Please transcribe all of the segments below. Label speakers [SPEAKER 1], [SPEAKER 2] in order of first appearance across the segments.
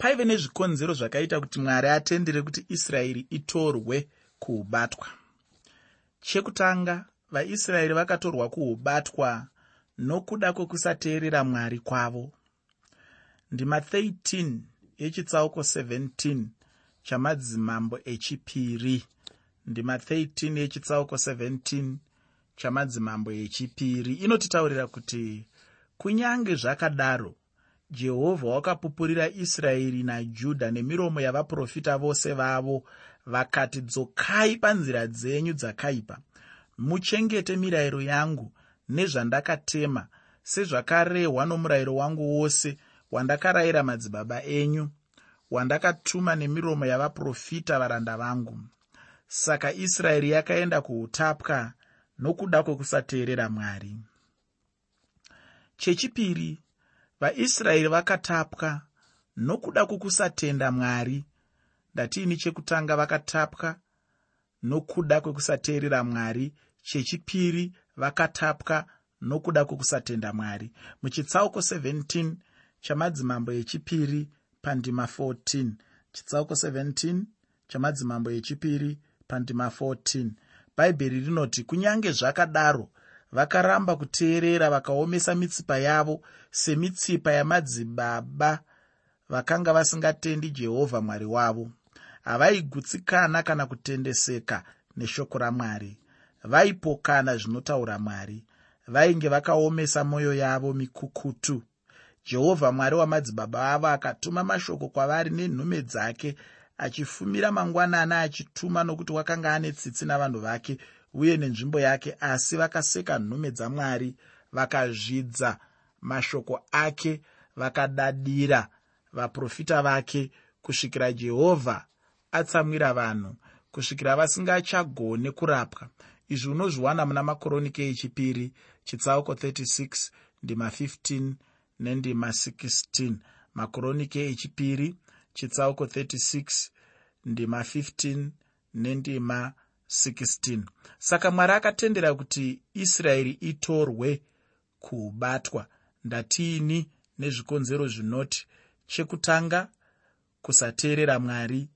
[SPEAKER 1] paive nezvikonzero zvakaita kuti mwari atendere kuti israeri itorwe kuubatwa. Chekutanga vaisraeri vakatorwa kuubatwa nokuda kwekusateerera mwari kwavo. Ndima 13 yechitsauko 17 chamadzimambo echipiri. Ndima 13 yechitsauko 17 chamadzimambo echipiri. Inotitaurira kuti kunyange zvakadaro jehovha wakapupurira israeri najudha nemiromo yavaprofita vose vavo vakati dzokai panzira dzenyu dzakaipa. Muchengete mirayiro yangu nezvandakatema sezvakarehwa nomurayiro wangu wose wandakarayira madzibaba enyu wandakatuma nemiromo yavaprofita varanda vangu. Saka israeri yakaenda kuutapwa nokuda kwekusateerera mwari. Chechipiri vaisraeri vakatapwa nokuda kwekusatenda mwari. Ndatiini chekutanga vakatapwa nokuda kwekusateerera mwari. Chechipiri vakatapwa nokuda kwekusatenda mwari. Muchitsauko 17 chamadzimambo echipiri pandima 14 chitsauko 17 chamadzimambo echipiri pandima 14 bhaibheri rinoti kunyange zvakadaro vakaramba kuteerera vakaomesa mitsipa yavo semitsipa yamadzibaba vakanga vasingatendi jehovha mwari wavo. Havaigutsikana kana kutendeseka neshoko ramwari. Vaipokana zvinotaura mwari. Vainge vakaomesa mwoyo yavo mikukutu. Jehovha mwari wamadzibaba avo akatuma mashoko kwavari nenhume dzake achifumira mangwanana achituma nokuti wakanga ane tsitsi navanhu vake uye nenzvimbo yake asi vakaseka nhume dzamwari vakazvidza mashoko ake vakadadira vaprofita vake kusvikira jehovha atsamwira vanhu kusvikira vasingachagone kurapwa. Izvi unozviwana muna makoronike echipiri chitsauko 36 ndima 15 nendima 16 makoronike echipiri chitsauko 36 ndima 15 nendima 16 saka mwari akatendera kuti israeri itorwe kubatwa. Ndatiini nezvikonzero zvinoti chekutanga kusateerera mwari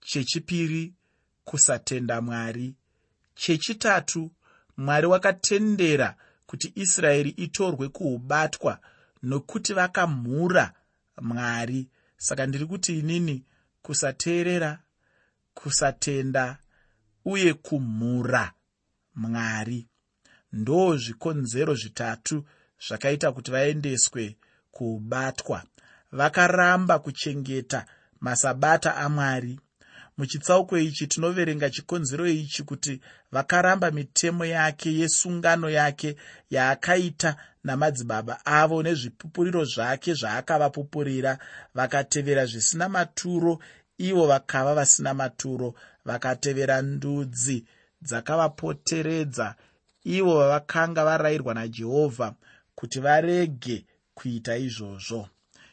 [SPEAKER 1] chechipiri kusatenda mwari chechitatu mwari wakatendera kuti israeri itorwe kuubatwa nokuti vakamhura mwari. Saka ndiri kuti inini kusateerera kusatenda uye kumhura mwari. Ndo zvikonzero zvitatu zvakaita kuti vaendeswe kuubatwa vakaramba kuchengeta masabata amwari. Muchitsauko ichi tinoverenga chikonzero ichi kuti vakaramba mitemo yake yesungano yake yaakaita namadzibaba avo nezvipupuriro zvake zvaakavapupurira. Vakatevera zvisina maturo ivo vakava vasina maturo vakatevera ndudzi dzakavapoteredza. Ivo vavakanga varayirwa najehovha kuti varege kuita izvozvo.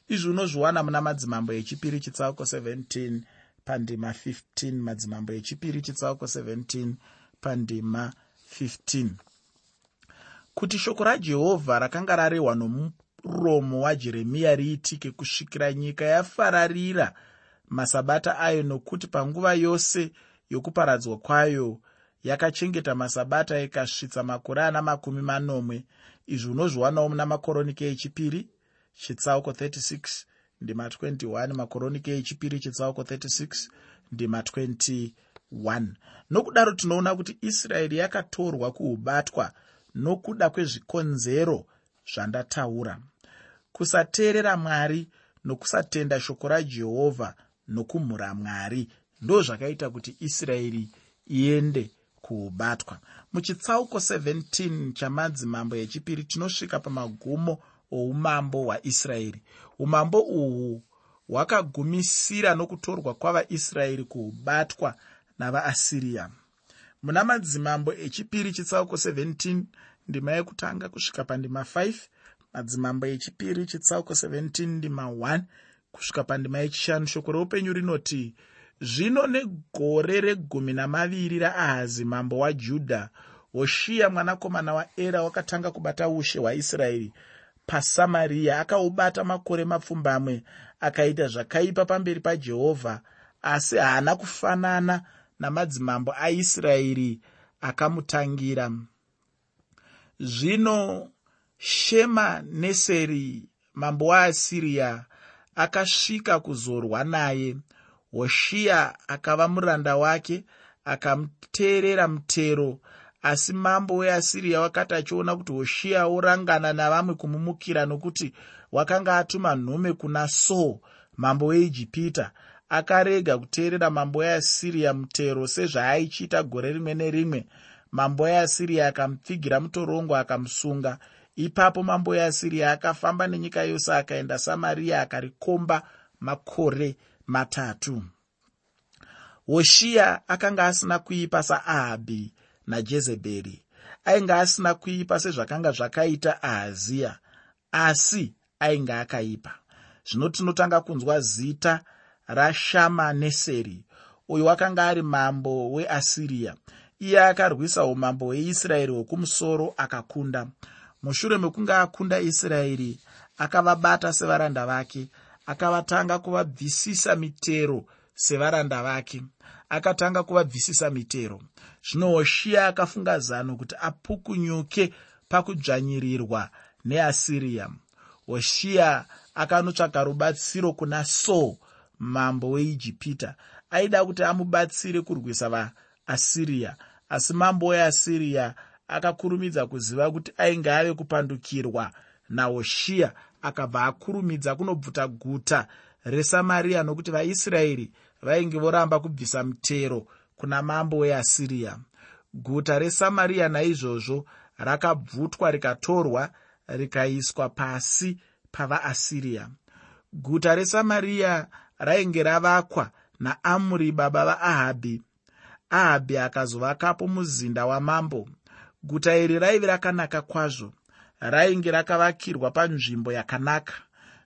[SPEAKER 1] Izvi unozviwana muna madzimambo echipiri chitsauko 17 pandima 15 madzimambo echipiri chitsauko 17 pandima 15 kuti shoko rajehovha rakanga rarehwa nomuromo wajeremiya riitike kusvikira nyika yafararira masabata ayo nokuti panguva yose yokuparadzwa kwayo yakachengeta masabata ikasvitsa makore ana makumi manomwe. Izvi unozviwanawo muna makoronike echipiri chitsauko 36 ndima 21 makoronike echipiri chitsauko 36 ndima 21 nokudaro tinoona kuti israeri yakatorwa kuubatwa nokuda kwezvikonzero zvandataura. Kusateerera mwari nokusatenda shoko rajehovha nokumhura mwari. Ndo zvakaita kuti israeri iende kuubatwa muchitsauko 17 chamadzimambo echipiri tinosvika pamagumo oumambo hwaisraeri. Umambo uhwu hwakagumisira nokutorwa kwavaisraeri kuubatwa navaasiriya muna madzimambo echipiri chitsauko 17 ndima yekutanga kusvika pandima 5 madzimambo echipiri chitsauko 17 ndima 1 kusvika pandima yechishanu shoko reupenyu rinoti zvino negore regumi namaviri raahazi mambo wajudha hoshiya mwanakomana waera wakatanga kubata ushe hwaisraeri pasamariya akaubata makore mapfumbamwe akaita zvakaipa pamberi pajehovha asi haana kufanana namadzimambo aisraeri akamutangira. Zvino shema neseri mambo waasiriya akasvika kuzorwa naye. Hoshiya akava muranda wake akamuteerera mutero. Asi mambo weasiriya wakati achiona kuti hoshiya orangana navamwe kumumukira nokuti wakanga atuma nhume kuna so mambo weijipita akarega kuteerera mambo weasiriya mutero sezvaaichiita gore rimwe nerimwe mambo weasiriya akamupfigira mutorongo akamusunga ipapo mambo weasiriya akafamba nenyika yose akaenda samariya akarikomba makore matatu. Hoshiya akanga asina kuipa saahabhi najezebheri ainge asina kuipa sezvakanga zvakaita ahaziya asi ainge akaipa. Zvino tinotanga kunzwa zita rashama neseri uyo akanga ari mambo weasiriya iye akarwisa umambo hweisraeri hwekumusoro akakunda mushure mekunge akunda israeri akavabata sevaranda vake akavatanga kuvabvisisa mitero sevaranda vake akatanga kuvabvisisa mitero. Zvino hoshiya akafunga zano kuti apukunyuke pakudzvanyirirwa neasiriya hoshiya akanotsvaga rubatsiro kuna so mambo weijipita. Aida kuti amubatsire kurwisa vaasiriya asi mambo weasiriya akakurumidza kuziva kuti ainge ave kupandukirwa. Nahoshiya akabva akurumidza kunobvuta guta resamariya nokuti vaisraeri vainge voramba kubvisa mutero kuna mambo weasiriya guta resamariya naizvozvo rakabvutwa rikatorwa rikaiswa pasi pavaasiriya guta resamariya rainge ravakwa naamuri baba vaahabhi ahabhi akazovakapo muzinda wamambo guta iri raive rakanaka kwazvo. Rainge rakavakirwa panzvimbo yakanaka.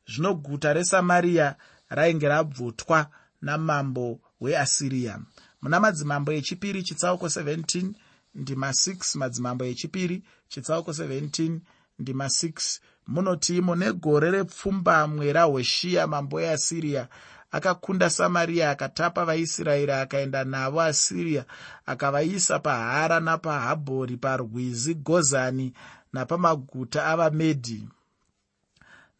[SPEAKER 1] Zvino guta resamariya rainge rabvutwa namambo weasiriya muna madzimambo echipiri chitsauko 17 ndima 6 madzimambo echipiri chitsauko 17 ndima 6 munoti imo negore repfumbamwe rahoshiya mambo weasiriya akakunda samariya akatapa vaisraeri akaenda navo asiriya akavaisa pahara napahabhori parwizi gozani napamaguta avamedhi.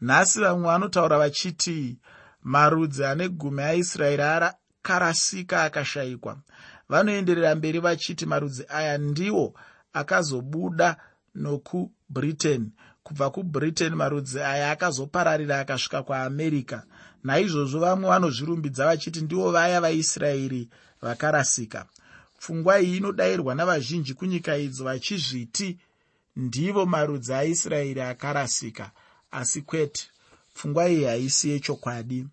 [SPEAKER 1] Nhasi vamwe vanotaura vachiti marudzi ane gumi aisraeri akarasika akashayikwa. Vanoenderera mberi vachiti marudzi aya ndiwo akazobuda nokubritain. Kubva kubritain marudzi aya akazopararira akasvika kuamerica naizvozvo vamwe vanozvirumbidza vachiti ndivo vaya vaisraeri vakarasika. Pfungwa iyi inodayirwa navazhinji kunyika idzo vachizviti ndivo marudzi aisraeri akarasika asi kwete pfungwa iyi haisi yechokwadi.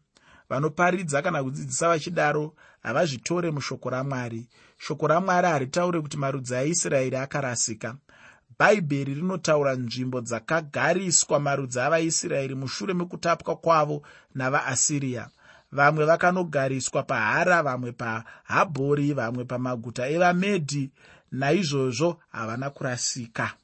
[SPEAKER 1] Vanoparidza kana kudzidzisa vachidaro havazvitore mushoko ramwari. Shoko ramwari haritaure kuti marudzi aisraeri akarasika bhaibheri rinotaura nzvimbo dzakagariswa marudzi avaisraeri mushure mekutapwa kwavo navaasiriya vamwe vakanogariswa pahara vamwe pahabhori vamwe pamaguta evamedhi. Naizvozvo havana kurasika.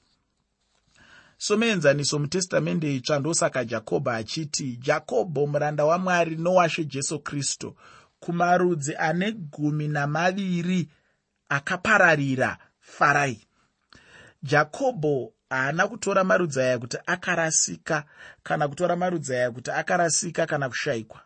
[SPEAKER 1] Somuenzaniso mutestamende itsva ndosaka jakobho achiti jakobho muranda wamwari nowashe jesu kristu kumarudzi ane gumi namaviri akapararira farai jakobho haana kutora marudzi aya kuti akarasika kana kutora marudzi aya kuti akarasika kana kushayikwa.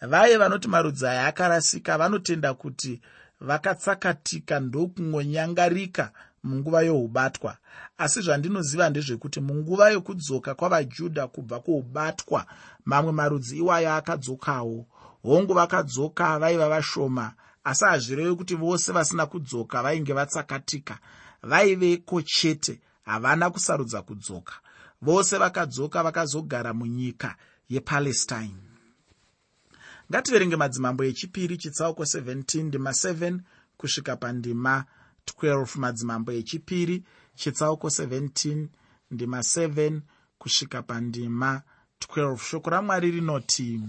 [SPEAKER 1] Vaye vanoti marudzi aya akarasika vanotenda kuti vakatsakatika ndokungonyangarika munguva youbatwa asi zvandinoziva ndezvekuti munguva yokudzoka kwavajudha kubva kuubatwa mamwe marudzi iwayo akadzokawo. Hongu vakadzoka vaiva vashoma asi hazvirevi kuti vose vasina kudzoka vainge vatsakatika vaiveko chete havana kusarudza kudzoka. Vose vakadzoka vakazogara munyika yepalestine. Ngativerenge madzimambo echipiri chitsauko 17 ndima 7 kusvika pandima 12 madzimambo echipiri chitsauko 17 ndima 7 kusvika pandima 12 shoko ramwari rinoti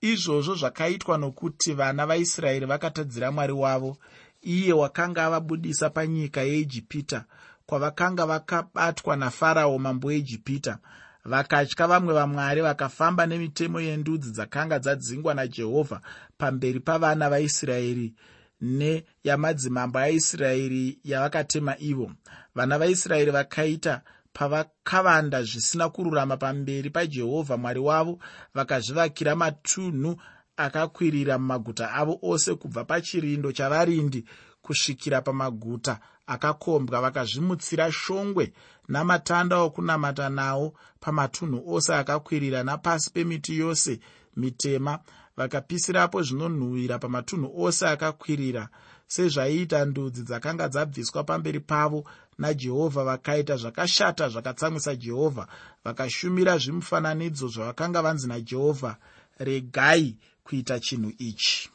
[SPEAKER 1] izvozvo zvakaitwa nokuti vana vaisraeri vakatadzira mwari wavo iye wakanga avabudisa panyika yeijipita kwavakanga vakabatwa nafarao mambo weijipita vakatya vamwe vamwari vakafamba nemitemo yendudzi dzakanga dzadzingwa najehovha pamberi pavana vaisraeri neyamadzimambo aisraeri yavakatema ivo. Vana vaisraeri vakaita pavakavanda zvisina kururama pamberi pajehovha mwari wavo vakazvivakira matunhu akakwirira mumaguta avo ose kubva pachirindo chavarindi kusvikira pamaguta akakombwa. Vakazvimutsira shongwe namatanda okunamata nawo pamatunhu ose akakwirira napasi pemiti yose mitema. Vakapisirapo zvinonhuhwira pamatunhu ose akakwirira sezvaiita ndudzi dzakanga dzabviswa pamberi pavo najehovha. Vakaita zvakashata zvakatsamwisa jehovha vakashumira zvimufananidzo zvavakanga vanzi najehovha. Regai kuita chinhu ichi.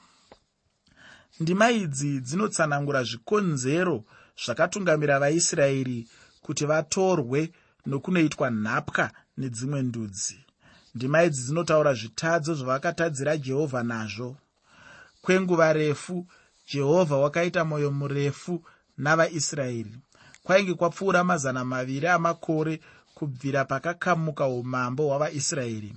[SPEAKER 1] Ndima idzi dzinotsanangura zvikonzero zvakatungamira vaisraeri kuti vatorwe nokunoitwa nhapwa nedzimwe ndudzi. Ndima idzi dzinotaura zvitadzo zvavakatadzira jehovha nazvo. Kwenguva refu jehovha wakaita mwoyo murefu navaisraeri. Kwainge kwapfuura mazana maviri amakore kubvira pakakamuka umambo hwavaisraeri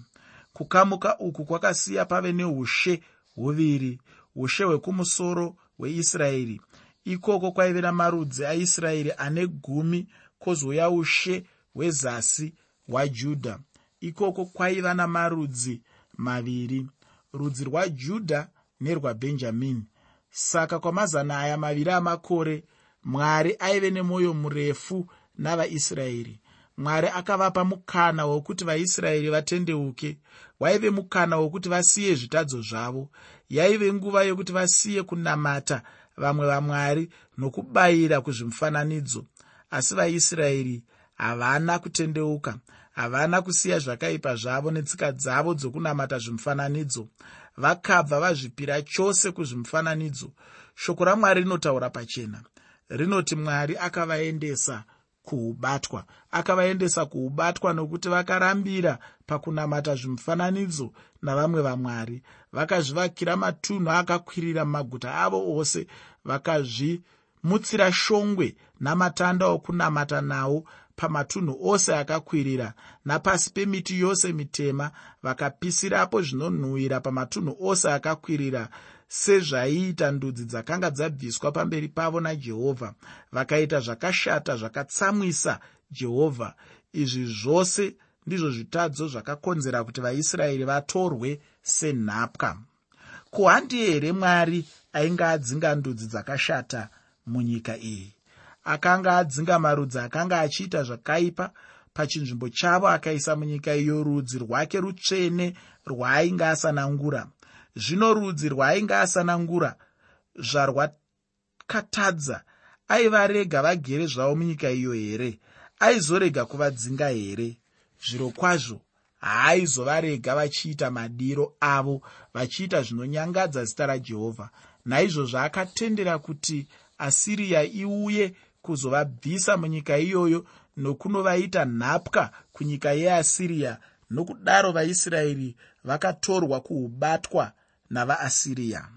[SPEAKER 1] kukamuka uku kwakasiya pave neushe huviri ushe hwekumusoro hweisraeri. Ikoko kwaive namarudzi aisraeri ane gumi kwozouya ushe hwezasi hwajudha ikoko kwaiva namarudzi maviri rudzi rwajudha nerwabhenjamini saka kwamazana aya maviri amakore mwari aive nemwoyo murefu navaisraeri mwari akavapa mukana wokuti vaisraeri vatendeuke. Waive mukana wokuti vasiye zvitadzo zvavo. Yaive nguva yokuti vasiye kunamata vamwe vamwari nokubayira kuzvimufananidzo. Asi vaisraeri havana kutendeuka havana kusiya zvakaipa zvavo netsika dzavo dzokunamata zvimufananidzo. Vakabva vazvipira chose kuzvimufananidzo. Shoko ramwari rinotaura pachena. Rinoti mwari akavaendesa kuubatwa. Akavaendesa kuubatwa nokuti vakarambira pakunamata zvimufananidzo navamwe vamwari. Vakazvivakira matunhu akakwirira mumaguta avo ose. Vakazvimutsira shongwe namatanda okunamata nawo pamatunhu ose akakwirira. Napasi pemiti yose mitema vakapisirapo zvinonhuhwira pamatunhu ose akakwirira sezvaiita ndudzi dzakanga dzabviswa pamberi pavo najehovha. Vakaita zvakashata zvakatsamwisa jehovha. Izvi zvose ndizvo zvitadzo zvakakonzera kuti vaisraeri vatorwe senhapwa. Kuhandi here mwari ainge adzinga ndudzi dzakashata munyika iyi? Akanga adzinga marudzi akanga achiita zvakaipa. Pachinzvimbo chavo akaisa munyika iyo rudzi rwake rutsvene rwaainge asanangura zvino rudzi rwaainge asanangura zvarwakatadza aivarega vagere zvavo munyika iyo here? Aizorega kuvadzinga here? Zviro kwazvo haaizovarega vachiita madiro avo vachiita zvinonyangadza zita rajehovha. Naizvozvo akatendera kuti asiriya iuye kuzovabvisa munyika iyoyo nokunovaita nhapwa kunyika yeasiriya nokudaro vaisraeri vakatorwa kuubatwa navaasiriya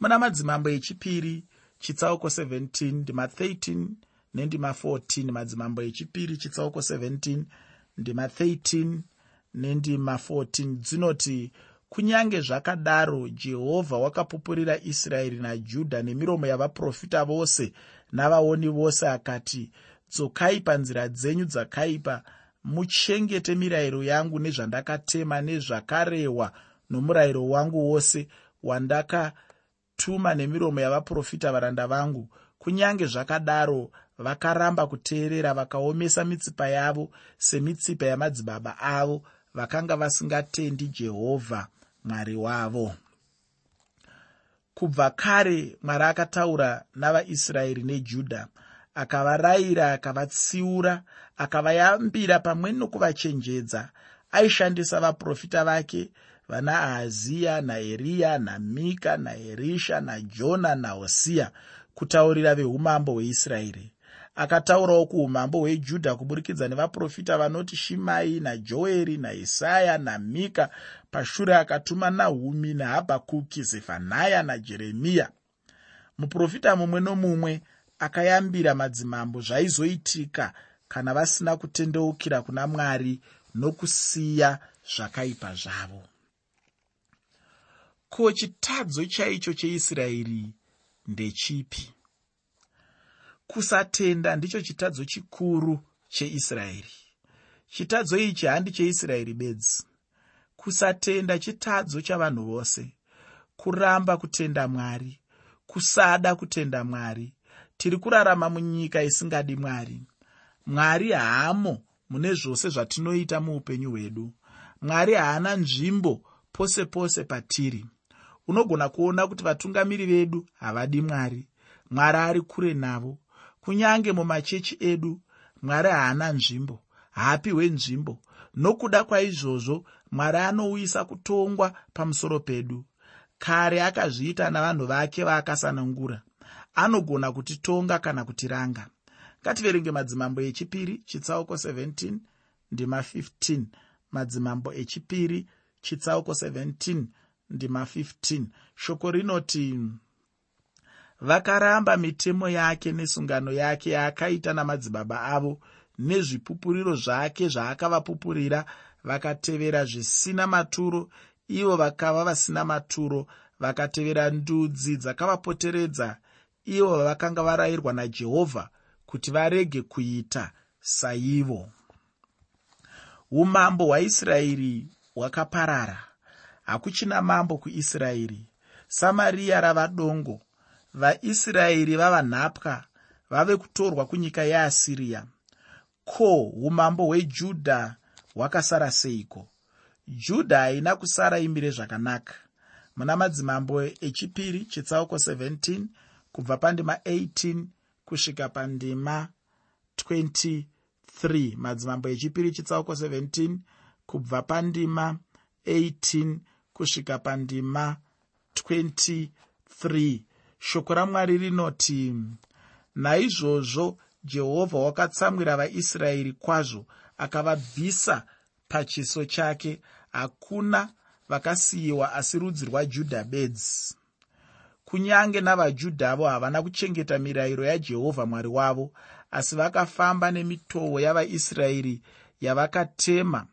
[SPEAKER 1] muna madzimambo echipiri chitsauko 17 ndima 13 nendima 14 madzimambo echipiri chitsauko 17 ndima 13 nendima 14 dzinoti kunyange zvakadaro jehovha wakapupurira israeri najudha nemiromo yavaprofita vose navaoni vose akati dzokai panzira dzenyu dzakaipa muchengete mirayiro yangu nezvandakatema nezvakarehwa nomurayiro wangu wose wandakatuma nemiromo yavaprofita varanda vangu. Kunyange zvakadaro vakaramba kuteerera vakaomesa mitsipa yavo semitsipa yamadzibaba avo vakanga vasingatendi jehovha mwari wavo. Kubva kare mwari akataura navaisraeri nejudha akavarayira akavatsiura akavayambira pamwe nokuvachenjedza. Aishandisa vaprofita vake vana ahaziya naeriya namika naerisha najona nahosiya kutaurira veumambo hweisraeri. Akataurawo kuumambo hwejudha kuburikidza nevaprofita vanoti shimai najoeri naisaya namika pashure akatuma nahumi nahabhakuki zefaniya najeremiya muprofita mumwe nomumwe akayambira madzimambo zvaizoitika kana vasina kutendeukira kuna mwari nokusiya zvakaipa zvavo ko chitadzo chaicho cheisraeri ndechipi? Kusatenda ndicho chitadzo chikuru cheisraeri chitadzo ichi handi cheisraeri bedzi. Kusatenda chitadzo chavanhu vose. Kuramba kutenda mwari. Kusada kutenda mwari. Tiri kurarama munyika isingadi mwari. Mwari haamo mune zvose zvatinoita muupenyu hwedu. Mwari haana nzvimbo pose pose patiri unogona kuona kuti vatungamiri vedu havadi mwari. Mwari ari kure navo. Kunyange mumachechi edu mwari haana nzvimbo haapiwe nzvimbo. Nokuda kwaizvozvo mwari anouyisa kutongwa pamusoro pedu. Kare akazviita navanhu vake vaakasanangura. Anogona kutitonga kana kutiranga. Ngativerenge madzimambo echipiri chitsauko 17 ndima 15 madzimambo echipiri chitsauko 17 ndima 15 shoko rinoti vakaramba mitemo yake nesungano yake yaakaita namadzibaba avo nezvipupuriro zvake zvaakavapupurira vakatevera zvisina maturo ivo vakava vasina maturo vakatevera ndudzi dzakavapoteredza ivo vavakanga varayirwa najehovha kuti varege kuita saivo. Umambo hwaisraeri hwakaparara hakuchina mambo kuisraeri. Samariya rava dongo. Vaisraeri vava nhapwa. Vave kutorwa kunyika yeasiriya ko umambo hwejudha hwakasara seiko? Judha haina kusara imire zvakanaka. Muna madzimambo echipiri chitsauko 17 kubva pandima 18 kusvika pandima 23 madzimambo echipiri chitsauko 17 kubva pandima 18 kusvika pandima 23 shoko ramwari rinoti naizvozvo jehovha wakatsamwira vaisraeri kwazvo akavabvisa pachiso chake. Hakuna vakasiyiwa asi rudzi rwajudha bedzi. Kunyange navajudhavo havana kuchengeta mirayiro yajehovha mwari wavo asi vakafamba nemitoo yavaisraeri yavakatema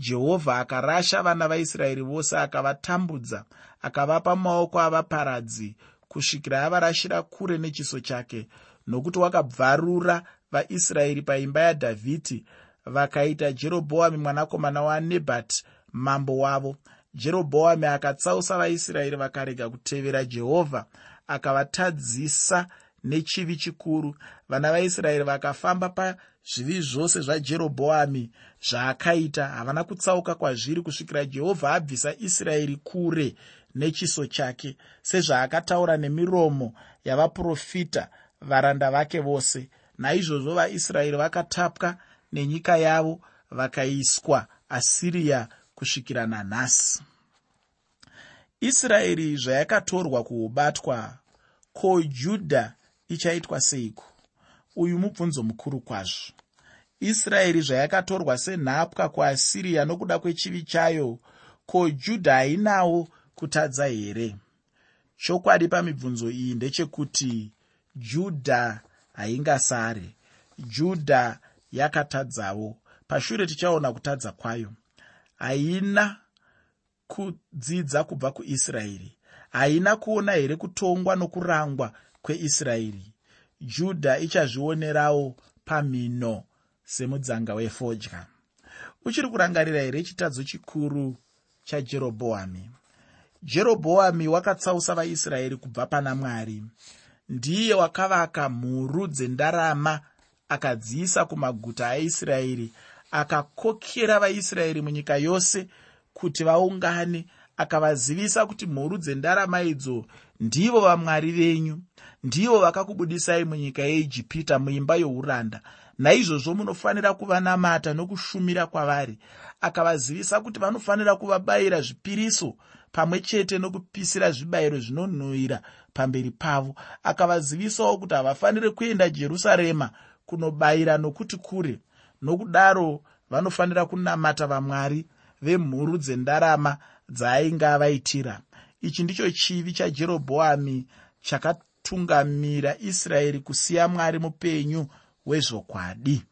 [SPEAKER 1] jehovha akarasha vana vaisraeri vose akavatambudza akavapa maoko avaparadzi kusvikira avarashira kure nechiso chake. Nokuti wakabvarura vaisraeri paimba yadhavhidhi vakaita jerobhoami mwanakomana wanebhati mambo wavo. Jerobhoami akatsausa vaisraeri vakarega kutevera jehovha akavatadzisa nechivi chikuru. Vana vaisraeri vakafamba pazvivi zvose zvajerobhoami zvaakaita. Havana kutsauka kwazviri kusvikira jehovha abvisa israeri kure nechiso chake sezvaakataura nemiromo yavaprofita varanda vake vose. Naizvozvo vaisraeri vakatapwa nenyika yavo vakaiswa asiriya kusvikira nanhasi israeri zvayakatorwa kuubatwa ko judha ichaitwa seiko uyu mubvunzo mukuru kwazvo. Israeri zvayakatorwa senhapwa kuasiriya nokuda kwechivi chayo ko judha hainawo kutadza here? Chokwadi pamibvunzo iyi ndechekuti judha haingasare. Judha yakatadzawo. Pashure tichaona kutadza kwayo. Haina kudzidza kubva kuisraeri. Haina kuona here kutongwa nokurangwa kweisraeri judha ichazvionerawo pamhino semudzanga wefodya. Uchiri kurangarira here chitadzo chikuru chajerobhoami? Jerobhoami wakatsausa vaisraeri kubva pana mwari. Ndiye wakavaka mhuru dzendarama akadziisa kumaguta aisraeri akakokera vaisraeri munyika yose kuti vaungane akavazivisa kuti mhuru dzendarama idzo ndivo vamwari venyu ndivo vakakubudisai munyika yeijipita muimba youranda. Naizvozvo munofanira kuvanamata nokushumira kwavari. Akavazivisa kuti vanofanira kuvabayira zvipiriso pamwe chete nokupisira zvibayiro zvinonhuhwira pamberi pavo. Akavazivisawo kuti havafaniri kuenda jerusarema kunobayira nokuti kure. Nokudaro vanofanira kunamata vamwari vemhuru dzendarama dzaainge avaitira ichi ndicho chivi chajerobhoami chakatungamira israeri kusiya mwari mupenyu wezvokwadi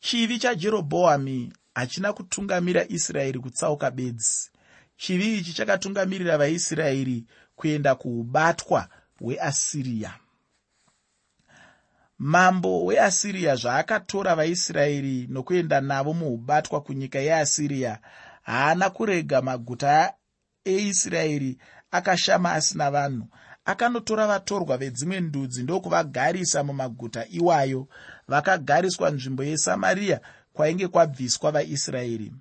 [SPEAKER 1] chivi chajerobhoami hachina kutungamira israeri kutsauka bedzi. Chivi ichi chakatungamirira vaisraeri kuenda kuubatwa hweasiriya mambo weasiriya zvaakatora vaisraeri nokuenda navo muubatwa kunyika yeasiriya haana kurega maguta eisraeri akashama asina vanhu. Akanotora vatorwa vedzimwe ndudzi ndokuvagarisa mumaguta iwayo vakagariswa nzvimbo yesamariya kwainge kwabviswa vaisraeri.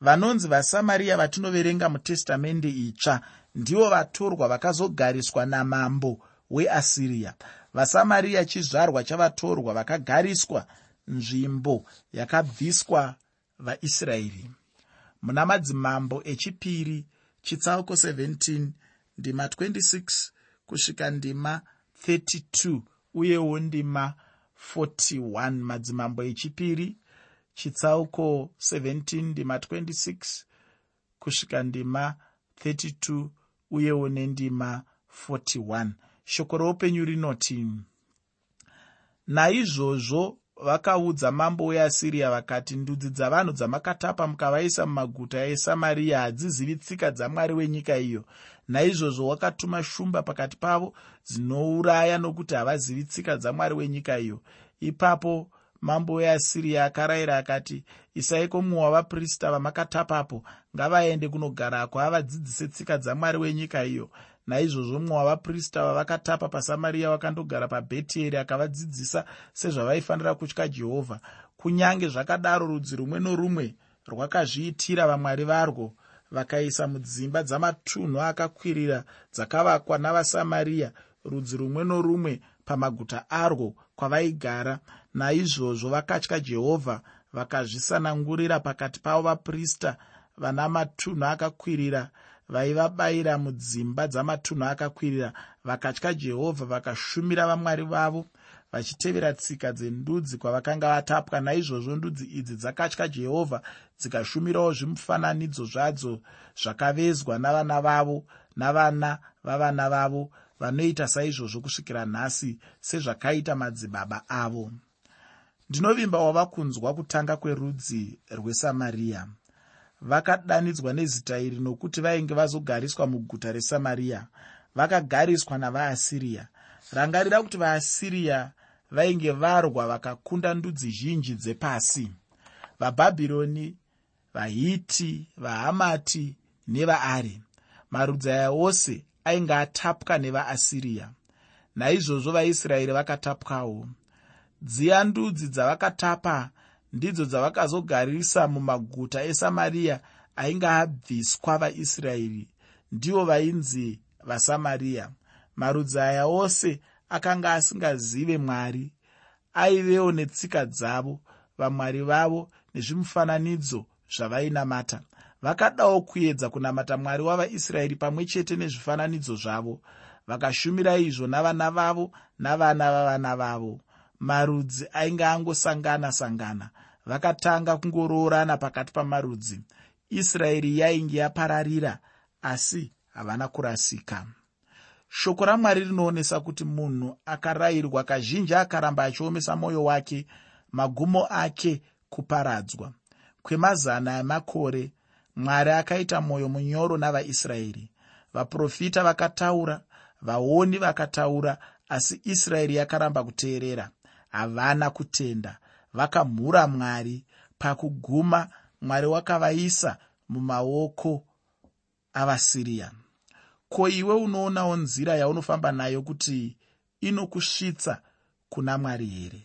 [SPEAKER 1] Vanonzi vasamariya vatinoverenga mutestamende itsva ndivo vatorwa vakazogariswa namambo weasiriya vasamariya chizvarwa chavatorwa vakagariswa nzvimbo yakabviswa vaisraeri muna madzimambo echipiri chitsauko 17 ndima 26 kusvika ndima 32 uyewo ndima 41 madzimambo echipiri chitsauko 17 ndima 26 kusvika ndima 32 uyewo nendima 41 shoko roupenyu rinoti naizvozvo vakaudza mambo weasiriya vakati ndudzi dzavanhu dzamakatapa mukavaisa mumaguta esamariya hadzizivi tsika dzamwari wenyika iyo. Naizvozvo wakatuma shumba pakati pavo dzinouraya nokuti havazivi tsika dzamwari wenyika iyo. Ipapo mambo weasiriya akarayira akati isaiko mumwe wavaprista vamakatapapo ngavaende kunogarako avadzidzise tsika dzamwari wenyika iyo naizvozvo mumwe wavaprista vavakatapa pasamariya wakandogara pabheteri akavadzidzisa sezvavaifanira kutya jehovha. Kunyange zvakadaro rudzi rumwe norumwe rwakazviitira vamwari varwo. Vakaisa mudzimba dzamatunhu akakwirira dzakavakwa navasamariya rudzi rumwe norumwe pamaguta arwo kwavaigara. Naizvozvo vakatya jehovha vakazvisanangurira pakati pavo vaprista vana matunhu akakwirira vaivabayira mudzimba dzamatunhu akakwirira vakatya jehovha vakashumira vamwari vavo vachitevera tsika dzendudzi kwavakanga vatapwa. Naizvozvo ndudzi idzi dzakatya jehovha dzikashumirawo zvimufananidzo zvadzo zvakavezwa navana vavo navana vavana vavo vanoita saizvozvo kusvikira nhasi sezvakaita madzibaba avo. Ndinovimba wava kunzwa kutanga kwerudzi rwesamariya vakadanidzwa nezita iri nokuti vainge vazogariswa muguta resamariya vakagariswa navaasiriya rangarira kuti vaasiriya vainge varwa vakakunda ndudzi zhinji dzepasi. Vabhabhironi vahiti vahamati nevaari marudzi aya ose ainge atapwa nevaasiriya naizvozvo vaisraeri vakatapwawo. Dziya ndudzi dzavakatapa ndidzo dzavakazogarisa mumaguta esamariya ainge abviswa vaisraeri. Ndivo vainzi vasamariya marudzi aya ose akanga asingazive mwari aivewo netsika dzavo vamwari vavo nezvimufananidzo zvavainamata. Vakadawo kuedza kunamata mwari wavaisraeri pamwe chete nezvifananidzo zvavo. Vakashumira izvo navana vavo navana vavana vavo marudzi ainge angosangana sangana. Vakatanga kungoroorana pakati pamarudzi. Israeri yainge yapararira asi havana kurasika. Shoko ramwari rinoonesa kuti munhu akarayirwa kazhinji akaramba achiomesa mwoyo wake magumo ake kuparadzwa. Kwemazana emakore mwari akaita mwoyo munyoro navaisraeri. Vaprofita vakataura vaoni vakataura asi israeri yakaramba kuteerera havana kutenda. Vakamhura mwari pakuguma mwari wakavaisa mumaoko avasiriya. Ko iwe unoonawo nzira yaunofamba nayo kuti inokusvitsa kuna mwari here